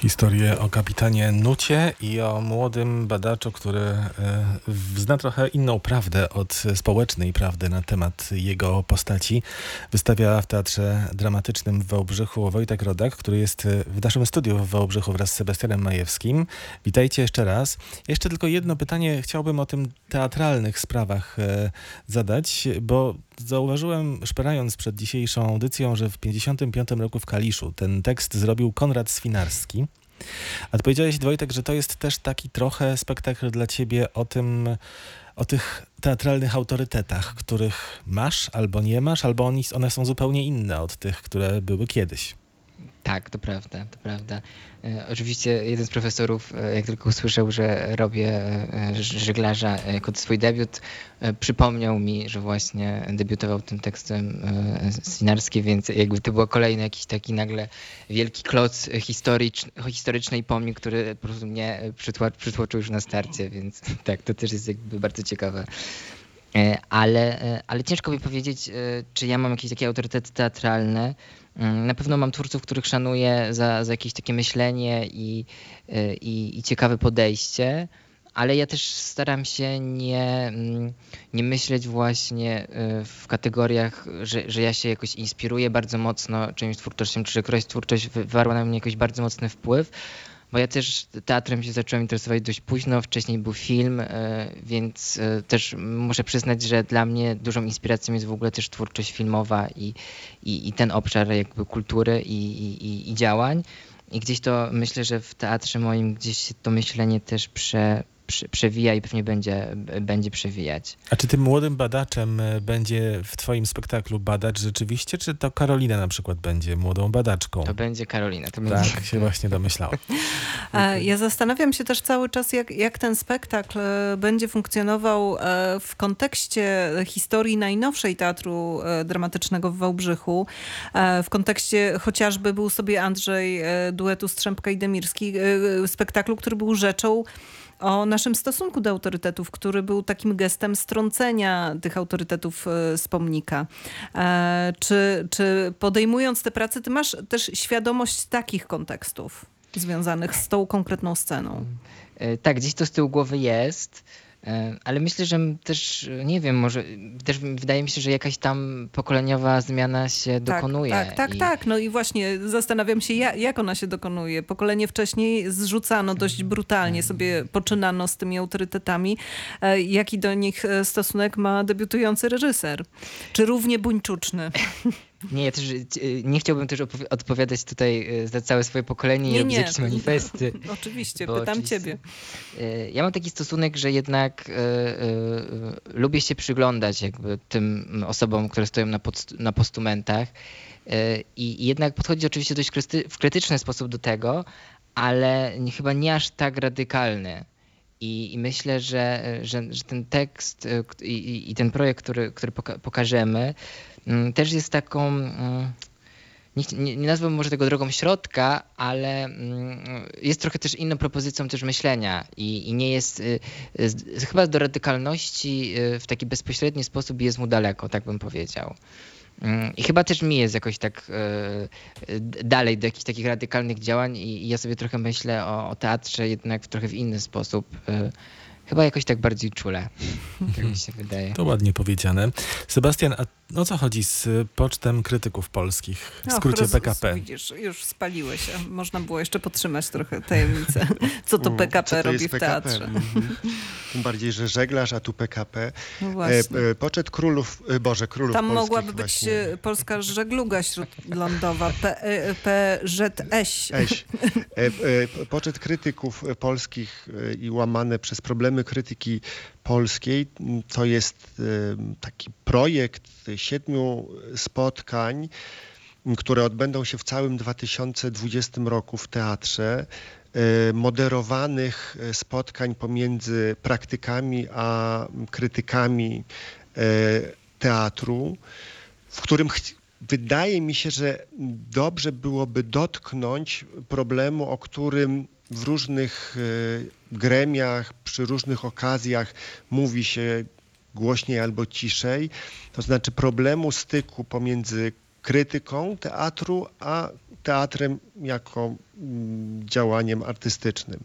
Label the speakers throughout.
Speaker 1: Historię o kapitanie Nucie i o młodym badaczu, który e, zna trochę inną prawdę od społecznej prawdy na temat jego postaci. Wystawia w Teatrze Dramatycznym w Wałbrzychu Wojtek Rodak, który jest w naszym studiu w Wałbrzychu wraz z Sebastianem Majewskim. Witajcie jeszcze raz. Jeszcze tylko jedno pytanie chciałbym o tym teatralnych sprawach e, zadać, bo zauważyłem, szperając przed dzisiejszą audycją, że w 1955 roku w Kaliszu ten tekst zrobił Konrad Swinarski. A ty powiedziałeś, Wojtek, że to jest też taki trochę spektakl dla ciebie o tym, o tych teatralnych autorytetach, których masz albo nie masz, albo one są zupełnie inne od tych, które były kiedyś.
Speaker 2: Tak, to prawda, to prawda. E, oczywiście jeden z profesorów, e, jak tylko usłyszał, że robię e, żeglarza jako swój debiut, przypomniał mi, że właśnie debiutował tym tekstem Sinarski, więc jakby to był kolejny jakiś taki nagle wielki kloc historyczny, historyczny pomnik, który po prostu mnie przytłoczył już na starcie, więc tak, to też jest jakby bardzo ciekawe. Ale, ale ciężko mi powiedzieć, czy ja mam jakieś takie autorytety teatralne, Mm, na pewno mam twórców, których szanuję za, za jakieś takie myślenie i, i, i ciekawe podejście, ale ja też staram się nie, mm, nie myśleć właśnie w kategoriach, że, że ja się jakoś inspiruję bardzo mocno czyimś twórczością, czy że któraś twórczość wywarła na mnie jakiś bardzo mocny wpływ, bo ja też teatrem się zacząłem interesować dość późno, wcześniej był film, e, więc e, też muszę przyznać, że dla mnie dużą inspiracją jest w ogóle też twórczość filmowa i, i, i ten obszar jakby kultury i, i, i działań. I gdzieś to myślę, że w teatrze moim gdzieś to myślenie też prze, przewija i pewnie będzie, będzie przewijać.
Speaker 1: A czy tym młodym badaczem e, będzie w twoim spektaklu badacz rzeczywiście, czy to Karolina na przykład będzie młodą badaczką?
Speaker 2: To będzie Karolina. To
Speaker 1: będzie... Tak, się właśnie domyślałam.
Speaker 3: Ja zastanawiam się też cały czas, jak, jak ten spektakl e, będzie funkcjonował e, w kontekście historii najnowszej teatru dramatycznego w Wałbrzychu, w kontekście chociażby był sobie Andrzej duetu Strzępka i Demirski, spektaklu, który był rzeczą o naszym stosunku do autorytetów, który był takim gestem strącenia tych autorytetów e, z pomnika. E, czy, czy podejmując tę pracę, ty masz też świadomość takich kontekstów związanych z tą konkretną sceną?
Speaker 2: E, tak, gdzieś to z tyłu głowy jest. E, ale myślę, że też, nie wiem, może też wydaje mi się, że jakaś tam pokoleniowa zmiana się tak, dokonuje.
Speaker 3: Tak, tak,
Speaker 2: i...
Speaker 3: tak. No i właśnie zastanawiam się, jak ona się dokonuje. Pokolenie wcześniej zrzucano dość brutalnie, sobie poczynano z tymi autorytetami. E, jaki do nich e, stosunek ma debiutujący reżyser? Czy równie buńczuczny?
Speaker 2: Nie, ja też nie chciałbym też odpowiadać tutaj e, za całe swoje pokolenie nie, i robić jakieś manifesty.
Speaker 3: Oczywiście, pytam oczywiście, ciebie.
Speaker 2: E, ja mam taki stosunek, że jednak y, y, lubię się przyglądać jakby tym osobom, które stoją na, pod, na postumentach y, i jednak podchodzi oczywiście dość w krytyczny sposób do tego, ale nie, chyba nie aż tak radykalny. I, I, myślę, że, że, że, ten tekst i, i, ten projekt, który, który pokażemy, Mm, też jest taką, mm, nie, nie, nazwałbym może tego drogą środka, ale mm, jest trochę też inną propozycją też myślenia i, i nie jest, y, chyba do radykalności y, w taki bezpośredni sposób jest mu daleko, tak bym powiedział. I chyba też mi jest jakoś tak y, dalej do jakichś takich radykalnych działań i, ja sobie trochę myślę o, o teatrze jednak w trochę w inny sposób. Chyba jakoś tak bardziej czule, tak mi się wydaje.
Speaker 1: To ładnie powiedziane. Sebastian, a o co chodzi z pocztem krytyków polskich, w skrócie Och, PKP?
Speaker 3: Widzisz, już spaliły się. Można było jeszcze podtrzymać trochę tajemnicę, co to PKP co to robi w teatrze. -hmm.
Speaker 4: Tym bardziej, że żeglarz, a tu PKP. No e, właśnie. E, poczet królów, e, Boże, królów
Speaker 3: Tam mogłaby być właśnie. polska żegluga śródlądowa, PZS.
Speaker 4: Poczet krytyków polskich i łamane przez problemy krytyki polskiej. To jest taki projekt siedmiu spotkań, które odbędą się w całym 2020 roku w teatrze, e, moderowanych spotkań pomiędzy praktykami a krytykami e, teatru, w którym wydaje mi się, że dobrze byłoby dotknąć problemu, o którym w różnych e, gremiach, przy różnych okazjach mówi się głośniej albo ciszej, to znaczy problemu styku pomiędzy krytyką teatru a teatrem jako mm, działaniem artystycznym.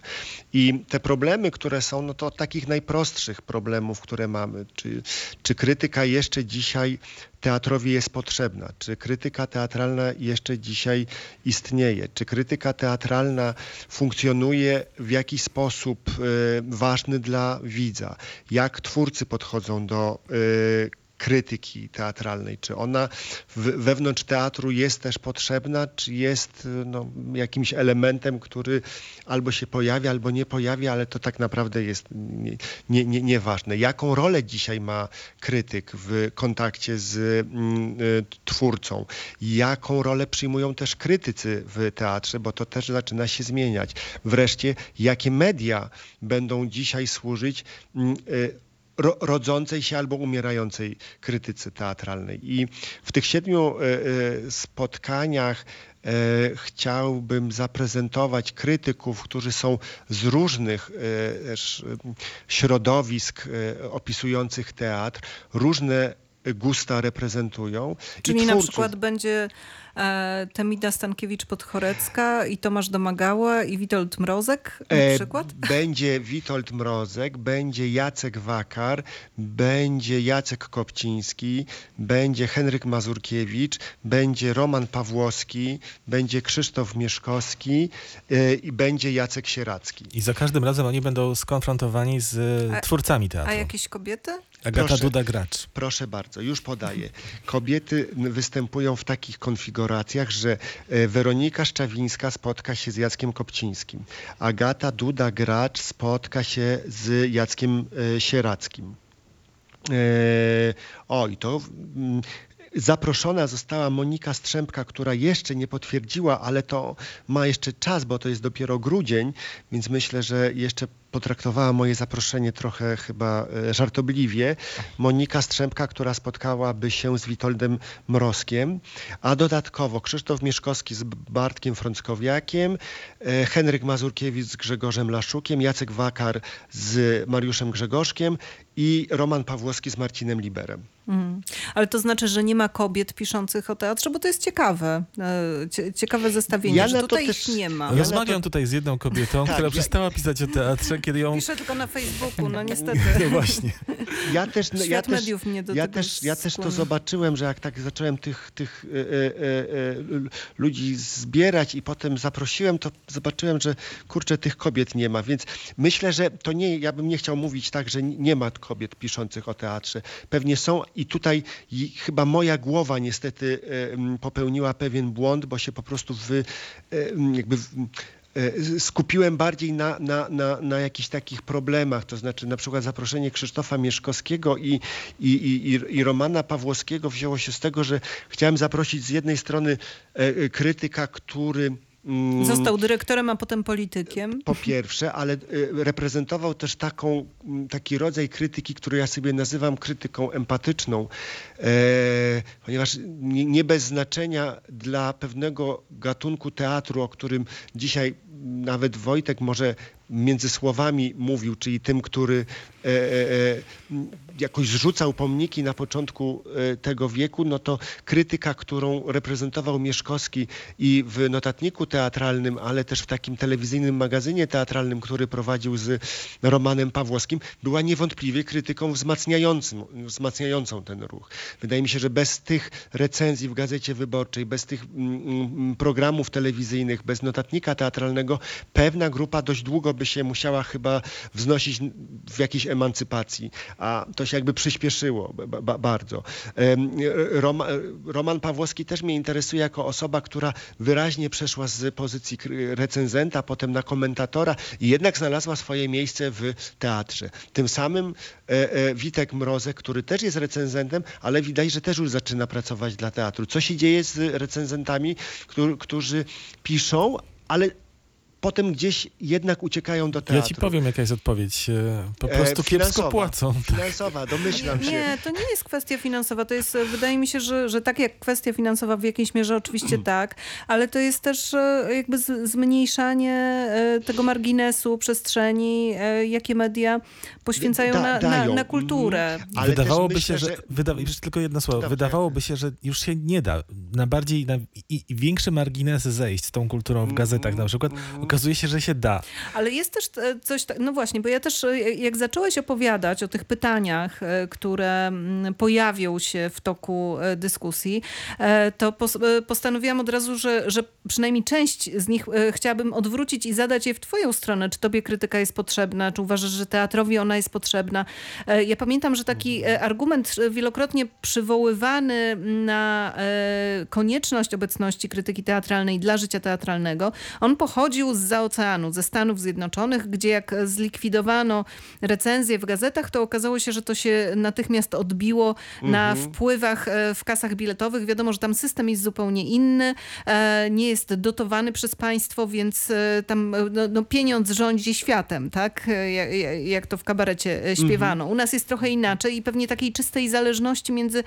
Speaker 4: I te problemy, które są, no to takich najprostszych problemów, które mamy. Czy, czy krytyka jeszcze dzisiaj teatrowi jest potrzebna? Czy krytyka teatralna jeszcze dzisiaj istnieje? Czy krytyka teatralna funkcjonuje w jakiś sposób y, ważny dla widza? Jak twórcy podchodzą do y, krytyki teatralnej? Czy ona wewnątrz teatru jest też potrzebna, czy jest no, jakimś elementem, który albo się pojawia, albo nie pojawia, ale to tak naprawdę jest nieważne. Nie, nie, nie Jaką rolę dzisiaj ma krytyk w kontakcie z mm, y, twórcą? Jaką rolę przyjmują też krytycy w teatrze, bo to też zaczyna się zmieniać. Wreszcie, jakie media będą dzisiaj służyć mm, y, ro, rodzącej się albo umierającej krytyce teatralnej. I w tych siedmiu e, e, spotkaniach e, chciałbym zaprezentować krytyków, którzy są z różnych środowisk opisujących teatr, różne gusta reprezentują.
Speaker 3: Czyli na przykład będzie e, Temida Stankiewicz-Podchorecka i Tomasz Domagała i Witold Mrozek na e, przykład?
Speaker 4: Będzie Witold Mrozek, będzie Jacek Wakar, będzie Jacek Kopciński, będzie Henryk Mazurkiewicz, będzie Roman Pawłowski, będzie Krzysztof Mieszkowski e, i będzie Jacek Sieracki.
Speaker 1: I za każdym razem oni będą skonfrontowani z a, twórcami teatru.
Speaker 3: A jakieś kobiety?
Speaker 1: Agata proszę, Duda Gracz.
Speaker 4: Proszę bardzo, już podaję. Kobiety występują w takich konfiguracjach, że e, Weronika Szczawińska spotka się z Jackiem Kopcińskim. Agata Duda Gracz spotka się z Jackiem e, Sierackim. E, o, i to mm, Zaproszona została Monika Strzępka, która jeszcze nie potwierdziła, ale to ma jeszcze czas, bo to jest dopiero grudzień, więc myślę, że jeszcze potraktowała moje zaproszenie trochę chyba e, żartobliwie. Monika Strzępka, która spotkałaby się z Witoldem Mrozkiem, a dodatkowo Krzysztof Mieszkowski z Bartkiem Frąckowiakiem, e, Henryk Mazurkiewicz z Grzegorzem Laszukiem, Jacek Wakar z Mariuszem Grzegorzkiem i Roman Pawłowski z Marcinem Liberem. Mm.
Speaker 3: Ale to znaczy, że nie ma kobiet piszących o teatrze, bo to jest ciekawe. E, ciekawe zestawienie, ja że tutaj też, ich nie ma.
Speaker 1: Rozmawiam to... tutaj z jedną kobietą, tak, która ja... przestała pisać o teatrze, kiedy ją...
Speaker 3: Piszę tylko na Facebooku, no niestety.
Speaker 1: No właśnie.
Speaker 4: Ja też, Świat ja też, mediów mnie do ja też, ja też to zobaczyłem, że jak tak zacząłem tych, tych e, e, e, ludzi zbierać i potem zaprosiłem, to zobaczyłem, że kurczę, tych kobiet nie ma, więc myślę, że to nie, ja bym nie chciał mówić tak, że nie ma kobiet piszących o teatrze. Pewnie są i tutaj chyba moja głowa niestety popełniła pewien błąd, bo się po prostu wy, jakby E, skupiłem bardziej na, na, na, na jakichś takich problemach, to znaczy na przykład zaproszenie Krzysztofa Mieszkowskiego i, i, i, i Romana Pawłowskiego wzięło się z tego, że chciałem zaprosić z jednej strony e, krytyka, który.
Speaker 3: Został dyrektorem, a potem politykiem.
Speaker 4: Po pierwsze, ale y, reprezentował też taką, mm, taki rodzaj krytyki, który ja sobie nazywam krytyką empatyczną, e, ponieważ nie, nie bez znaczenia dla pewnego gatunku teatru, o którym dzisiaj nawet Wojtek może między słowami mówił, czyli tym, który e, e, e, jakoś zrzucał pomniki na początku e, tego wieku, no to krytyka, którą reprezentował Mieszkowski i w notatniku teatralnym, ale też w takim telewizyjnym magazynie teatralnym, który prowadził z Romanem Pawłowskim, była niewątpliwie krytyką wzmacniającą, wzmacniającą ten ruch. Wydaje mi się, że bez tych recenzji w Gazecie Wyborczej, bez tych mm, mm, programów telewizyjnych, bez notatnika teatralnego, pewna grupa dość długo by się musiała chyba wznosić w jakiejś emancypacji, a to się jakby przyspieszyło bardzo. Roman, Pawłowski też mnie interesuje jako osoba, która wyraźnie przeszła z pozycji recenzenta, potem na komentatora i jednak znalazła swoje miejsce w teatrze. Tym samym e, e, Witek Mrozek, który też jest recenzentem, ale widać, że też już zaczyna pracować dla teatru. Co się dzieje z recenzentami, którzy piszą, ale potem gdzieś jednak uciekają do teatru.
Speaker 1: Ja ci powiem, jaka jest odpowiedź. E, Po
Speaker 4: E,
Speaker 1: prostu kiepsko
Speaker 4: finansowa.
Speaker 1: płacą.
Speaker 4: Finansowa, domyślam się.
Speaker 3: Nie, to nie jest kwestia finansowa. To jest, e, wydaje mi się, że, że tak jak kwestia finansowa w jakiejś mierze oczywiście tak, ale to jest też e, jakby zmniejszanie e, tego marginesu przestrzeni, e, jakie media poświęcają
Speaker 4: Da-
Speaker 3: na, na, na kulturę.
Speaker 4: Mhm. Ale
Speaker 1: Wydawałoby
Speaker 4: też
Speaker 1: się,
Speaker 4: myślę,
Speaker 1: że,
Speaker 4: że-
Speaker 1: Wyda... jeszcze tylko jedno słowo.
Speaker 4: Dobrze,
Speaker 1: Wydawałoby się, że już się nie da na bardziej, na i, i większy margines zejść z tą kulturą w gazetach na przykład. Okazuje się, że się da.
Speaker 3: Ale jest też e, coś, no właśnie, bo ja też e, jak zacząłeś opowiadać o tych pytaniach, e, które pojawią się w toku dyskusji, to pos- postanowiłam od razu, że, że przynajmniej część z nich chciałabym odwrócić i zadać je w twoją stronę. Czy tobie krytyka jest potrzebna? Czy uważasz, że teatrowi ona jest potrzebna? Ja pamiętam, że taki argument wielokrotnie przywoływany na konieczność obecności krytyki teatralnej dla życia teatralnego, on pochodził z oceanu, ze Stanów Zjednoczonych, gdzie jak zlikwidowano recenzje w gazetach, to okazało się, że to się natychmiast odbiło na wpływach e, w kasach biletowych. Wiadomo, że tam system jest zupełnie inny, e, nie jest dotowany przez państwo, więc e, tam no, no, pieniądz rządzi światem, tak? Ja- ja- Jak to w kabarecie e, śpiewano. U nas jest trochę inaczej i pewnie takiej czystej zależności między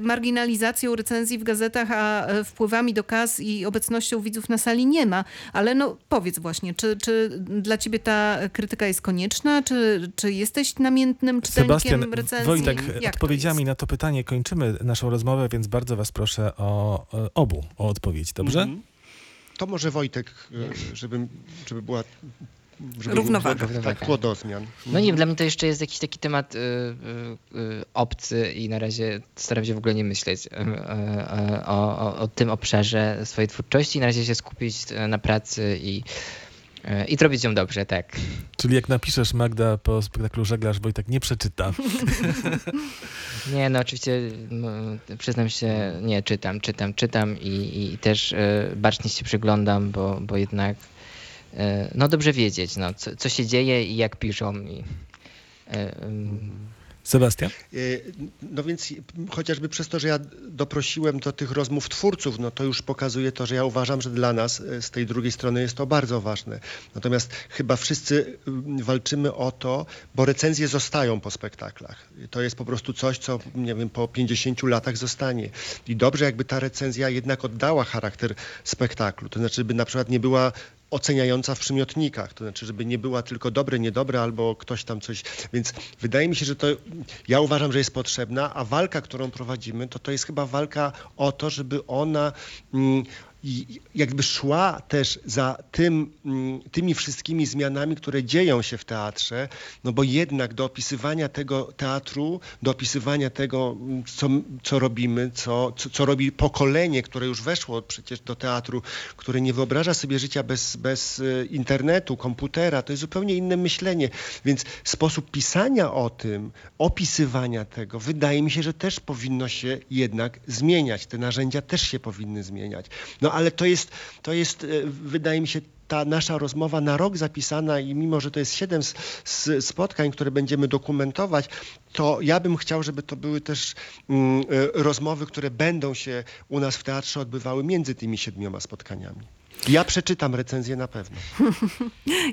Speaker 3: marginalizacją recenzji w gazetach, a wpływami do kas i obecnością widzów na sali nie ma. Ale no powiedz właśnie, czy, czy dla ciebie ta krytyka jest konieczna? Czy, czy jesteś namiętnym czytelnikiem
Speaker 1: Sebastian,
Speaker 3: recenzji?
Speaker 1: Wojtek,
Speaker 3: Jak to
Speaker 1: odpowiedziami
Speaker 3: jest?
Speaker 1: na to pytanie kończymy naszą rozmowę, więc bardzo was proszę o, o obu o odpowiedź, dobrze?
Speaker 4: Mhm. To może Wojtek, e, żeby, żeby była żeby
Speaker 3: Równowaga.
Speaker 4: Tak, tło do zmian.
Speaker 2: No nie, dla mnie to jeszcze jest jakiś taki temat y, y, y, obcy i na razie staram się w ogóle nie myśleć y, y, o, o, o tym obszarze swojej twórczości. Na razie się skupić na pracy i, i zrobić ją dobrze, tak.
Speaker 1: Czyli jak napiszesz Magda po spektaklu Żeglarz, Wojtek nie przeczyta.
Speaker 2: Nie, no oczywiście przyznam się, nie, czytam, czytam, czytam i, i też y, bacznie się przyglądam, bo, bo jednak y, no dobrze wiedzieć, no, co, co się dzieje i jak piszą. I, ym,
Speaker 1: Sebastian?
Speaker 4: E, No więc chociażby przez to, że ja doprosiłem do tych rozmów twórców, no to już pokazuje to, że ja uważam, że dla nas e, z tej drugiej strony jest to bardzo ważne. Natomiast chyba wszyscy mm, walczymy o to, bo recenzje zostają po spektaklach. To jest po prostu coś, co nie wiem, po 50 latach zostanie. I dobrze, jakby ta recenzja jednak oddała charakter spektaklu. To znaczy, żeby na przykład nie była oceniająca w przymiotnikach, to znaczy, żeby nie była tylko dobre, niedobre, albo ktoś tam coś. Więc wydaje mi się, że to ja uważam, że jest potrzebna, a walka, którą prowadzimy, to to jest chyba walka o to, żeby ona mm, i jakby szła też za tym, mm, tymi wszystkimi zmianami, które dzieją się w teatrze, no bo jednak do opisywania tego teatru, do opisywania tego, mm, co, co robimy, co, co, co robi pokolenie, które już weszło przecież do teatru, które nie wyobraża sobie życia bez, bez e, internetu, komputera, to jest zupełnie inne myślenie. Więc sposób pisania o tym, opisywania tego, wydaje mi się, że też powinno się jednak zmieniać. Te narzędzia też się powinny zmieniać. No ale to jest, to jest e, wydaje mi się, ta nasza rozmowa na rok zapisana i mimo, że to jest siedem spotkań, które będziemy dokumentować, to ja bym chciał, żeby to były też mm, e, rozmowy, które będą się u nas w teatrze odbywały między tymi siedmioma spotkaniami. Ja przeczytam recenzję na pewno.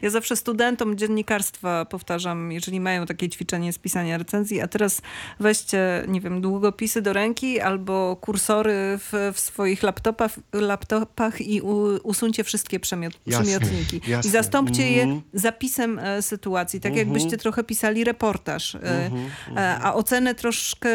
Speaker 3: Ja zawsze studentom dziennikarstwa powtarzam, jeżeli mają takie ćwiczenie z pisania recenzji, a teraz weźcie, nie wiem, długopisy do ręki albo kursory w, w swoich laptopach, laptopach i u, usuńcie wszystkie przemiot,
Speaker 4: Jasne,
Speaker 3: przymiotniki.
Speaker 4: jasne.
Speaker 3: I zastąpcie je
Speaker 4: Mhm.
Speaker 3: zapisem e, sytuacji, tak
Speaker 4: Mhm.
Speaker 3: jakbyście trochę pisali reportaż. E,
Speaker 4: Mhm,
Speaker 3: e, a ocenę troszkę,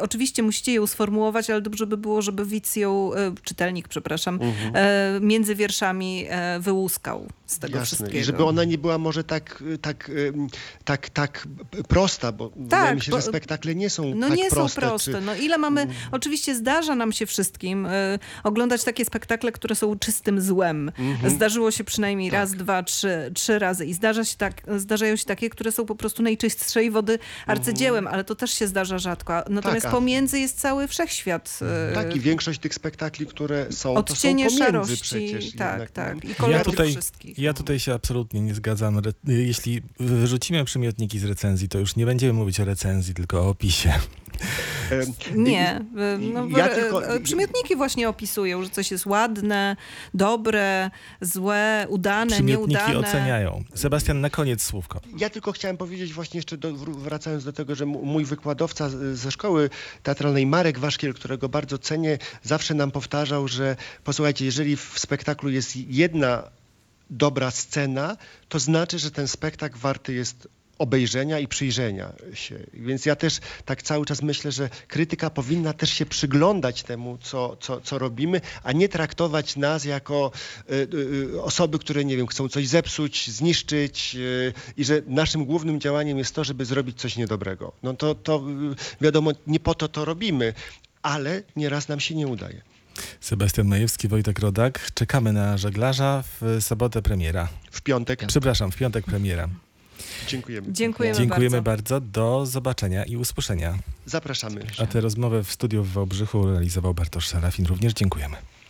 Speaker 3: oczywiście musicie ją sformułować, ale dobrze by było, żeby widz ją, e, czytelnik, przepraszam,
Speaker 4: Mhm.
Speaker 3: E, między wierszami e, wyłuskał z tego
Speaker 4: Jasne.
Speaker 3: wszystkiego.
Speaker 4: I żeby ona nie była może tak, tak, em, tak, tak prosta, bo wydaje mi się, że spektakle nie są
Speaker 3: No
Speaker 4: tak
Speaker 3: nie
Speaker 4: proste.
Speaker 3: są proste.
Speaker 4: Czy... Mm.
Speaker 3: No ile mamy, oczywiście zdarza nam się wszystkim y, oglądać takie spektakle, które są czystym złem.
Speaker 4: Mhm.
Speaker 3: Zdarzyło się przynajmniej
Speaker 4: Tak.
Speaker 3: raz, dwa, trzy, trzy razy i zdarza się tak, zdarzają się takie, które są po prostu najczystszej wody arcydziełem, ale to też się zdarza rzadko. Natomiast
Speaker 4: Mhm. Tak, a-
Speaker 3: pomiędzy jest cały wszechświat. y,
Speaker 4: Tak, i większość tych spektakli, które są, to są
Speaker 3: szarości,
Speaker 4: przecież.
Speaker 3: tak, tak.
Speaker 4: no.
Speaker 3: I kolorów
Speaker 1: tutaj-
Speaker 3: wszystkich.
Speaker 1: Ja tutaj się absolutnie nie zgadzam. Re- Jeśli wyrzucimy przymiotniki z recenzji, to już nie będziemy mówić o recenzji, tylko o opisie.
Speaker 3: Nie, y, no,
Speaker 4: Ja tylko-
Speaker 3: y, przymiotniki właśnie opisują, że coś jest ładne, dobre, złe, udane,
Speaker 1: Przymiotniki
Speaker 3: nieudane.
Speaker 1: oceniają. Sebastian, na koniec słówko.
Speaker 4: Ja tylko chciałem powiedzieć właśnie jeszcze, do, wr- wracając do tego, że mój wykładowca ze szkoły teatralnej, Marek Waszkiel, którego bardzo cenię, zawsze nam powtarzał, że posłuchajcie, jeżeli w spektaklu jest jedna dobra scena, to znaczy, że ten spektakl warty jest obejrzenia i przyjrzenia się. Więc ja też tak cały czas myślę, że krytyka powinna też się przyglądać temu, co, co, co robimy, a nie traktować nas jako y, y, osoby, które, nie wiem, chcą coś zepsuć, zniszczyć y, i że naszym głównym działaniem jest to, żeby zrobić coś niedobrego. No to, to wiadomo, nie po to to robimy, ale nieraz nam się nie udaje.
Speaker 1: Sebastian Majewski, Wojtek Rodak. Czekamy na żeglarza w sobotę premiera.
Speaker 4: W piątek.
Speaker 1: Przepraszam, w piątek premiera.
Speaker 4: Dziękujemy.
Speaker 3: Dziękujemy,
Speaker 1: Dziękujemy
Speaker 3: bardzo.
Speaker 1: bardzo. Do zobaczenia i usłyszenia.
Speaker 4: Zapraszamy.
Speaker 1: A tę rozmowę w studiu w Wałbrzychu realizował Bartosz Serafin. Również dziękujemy.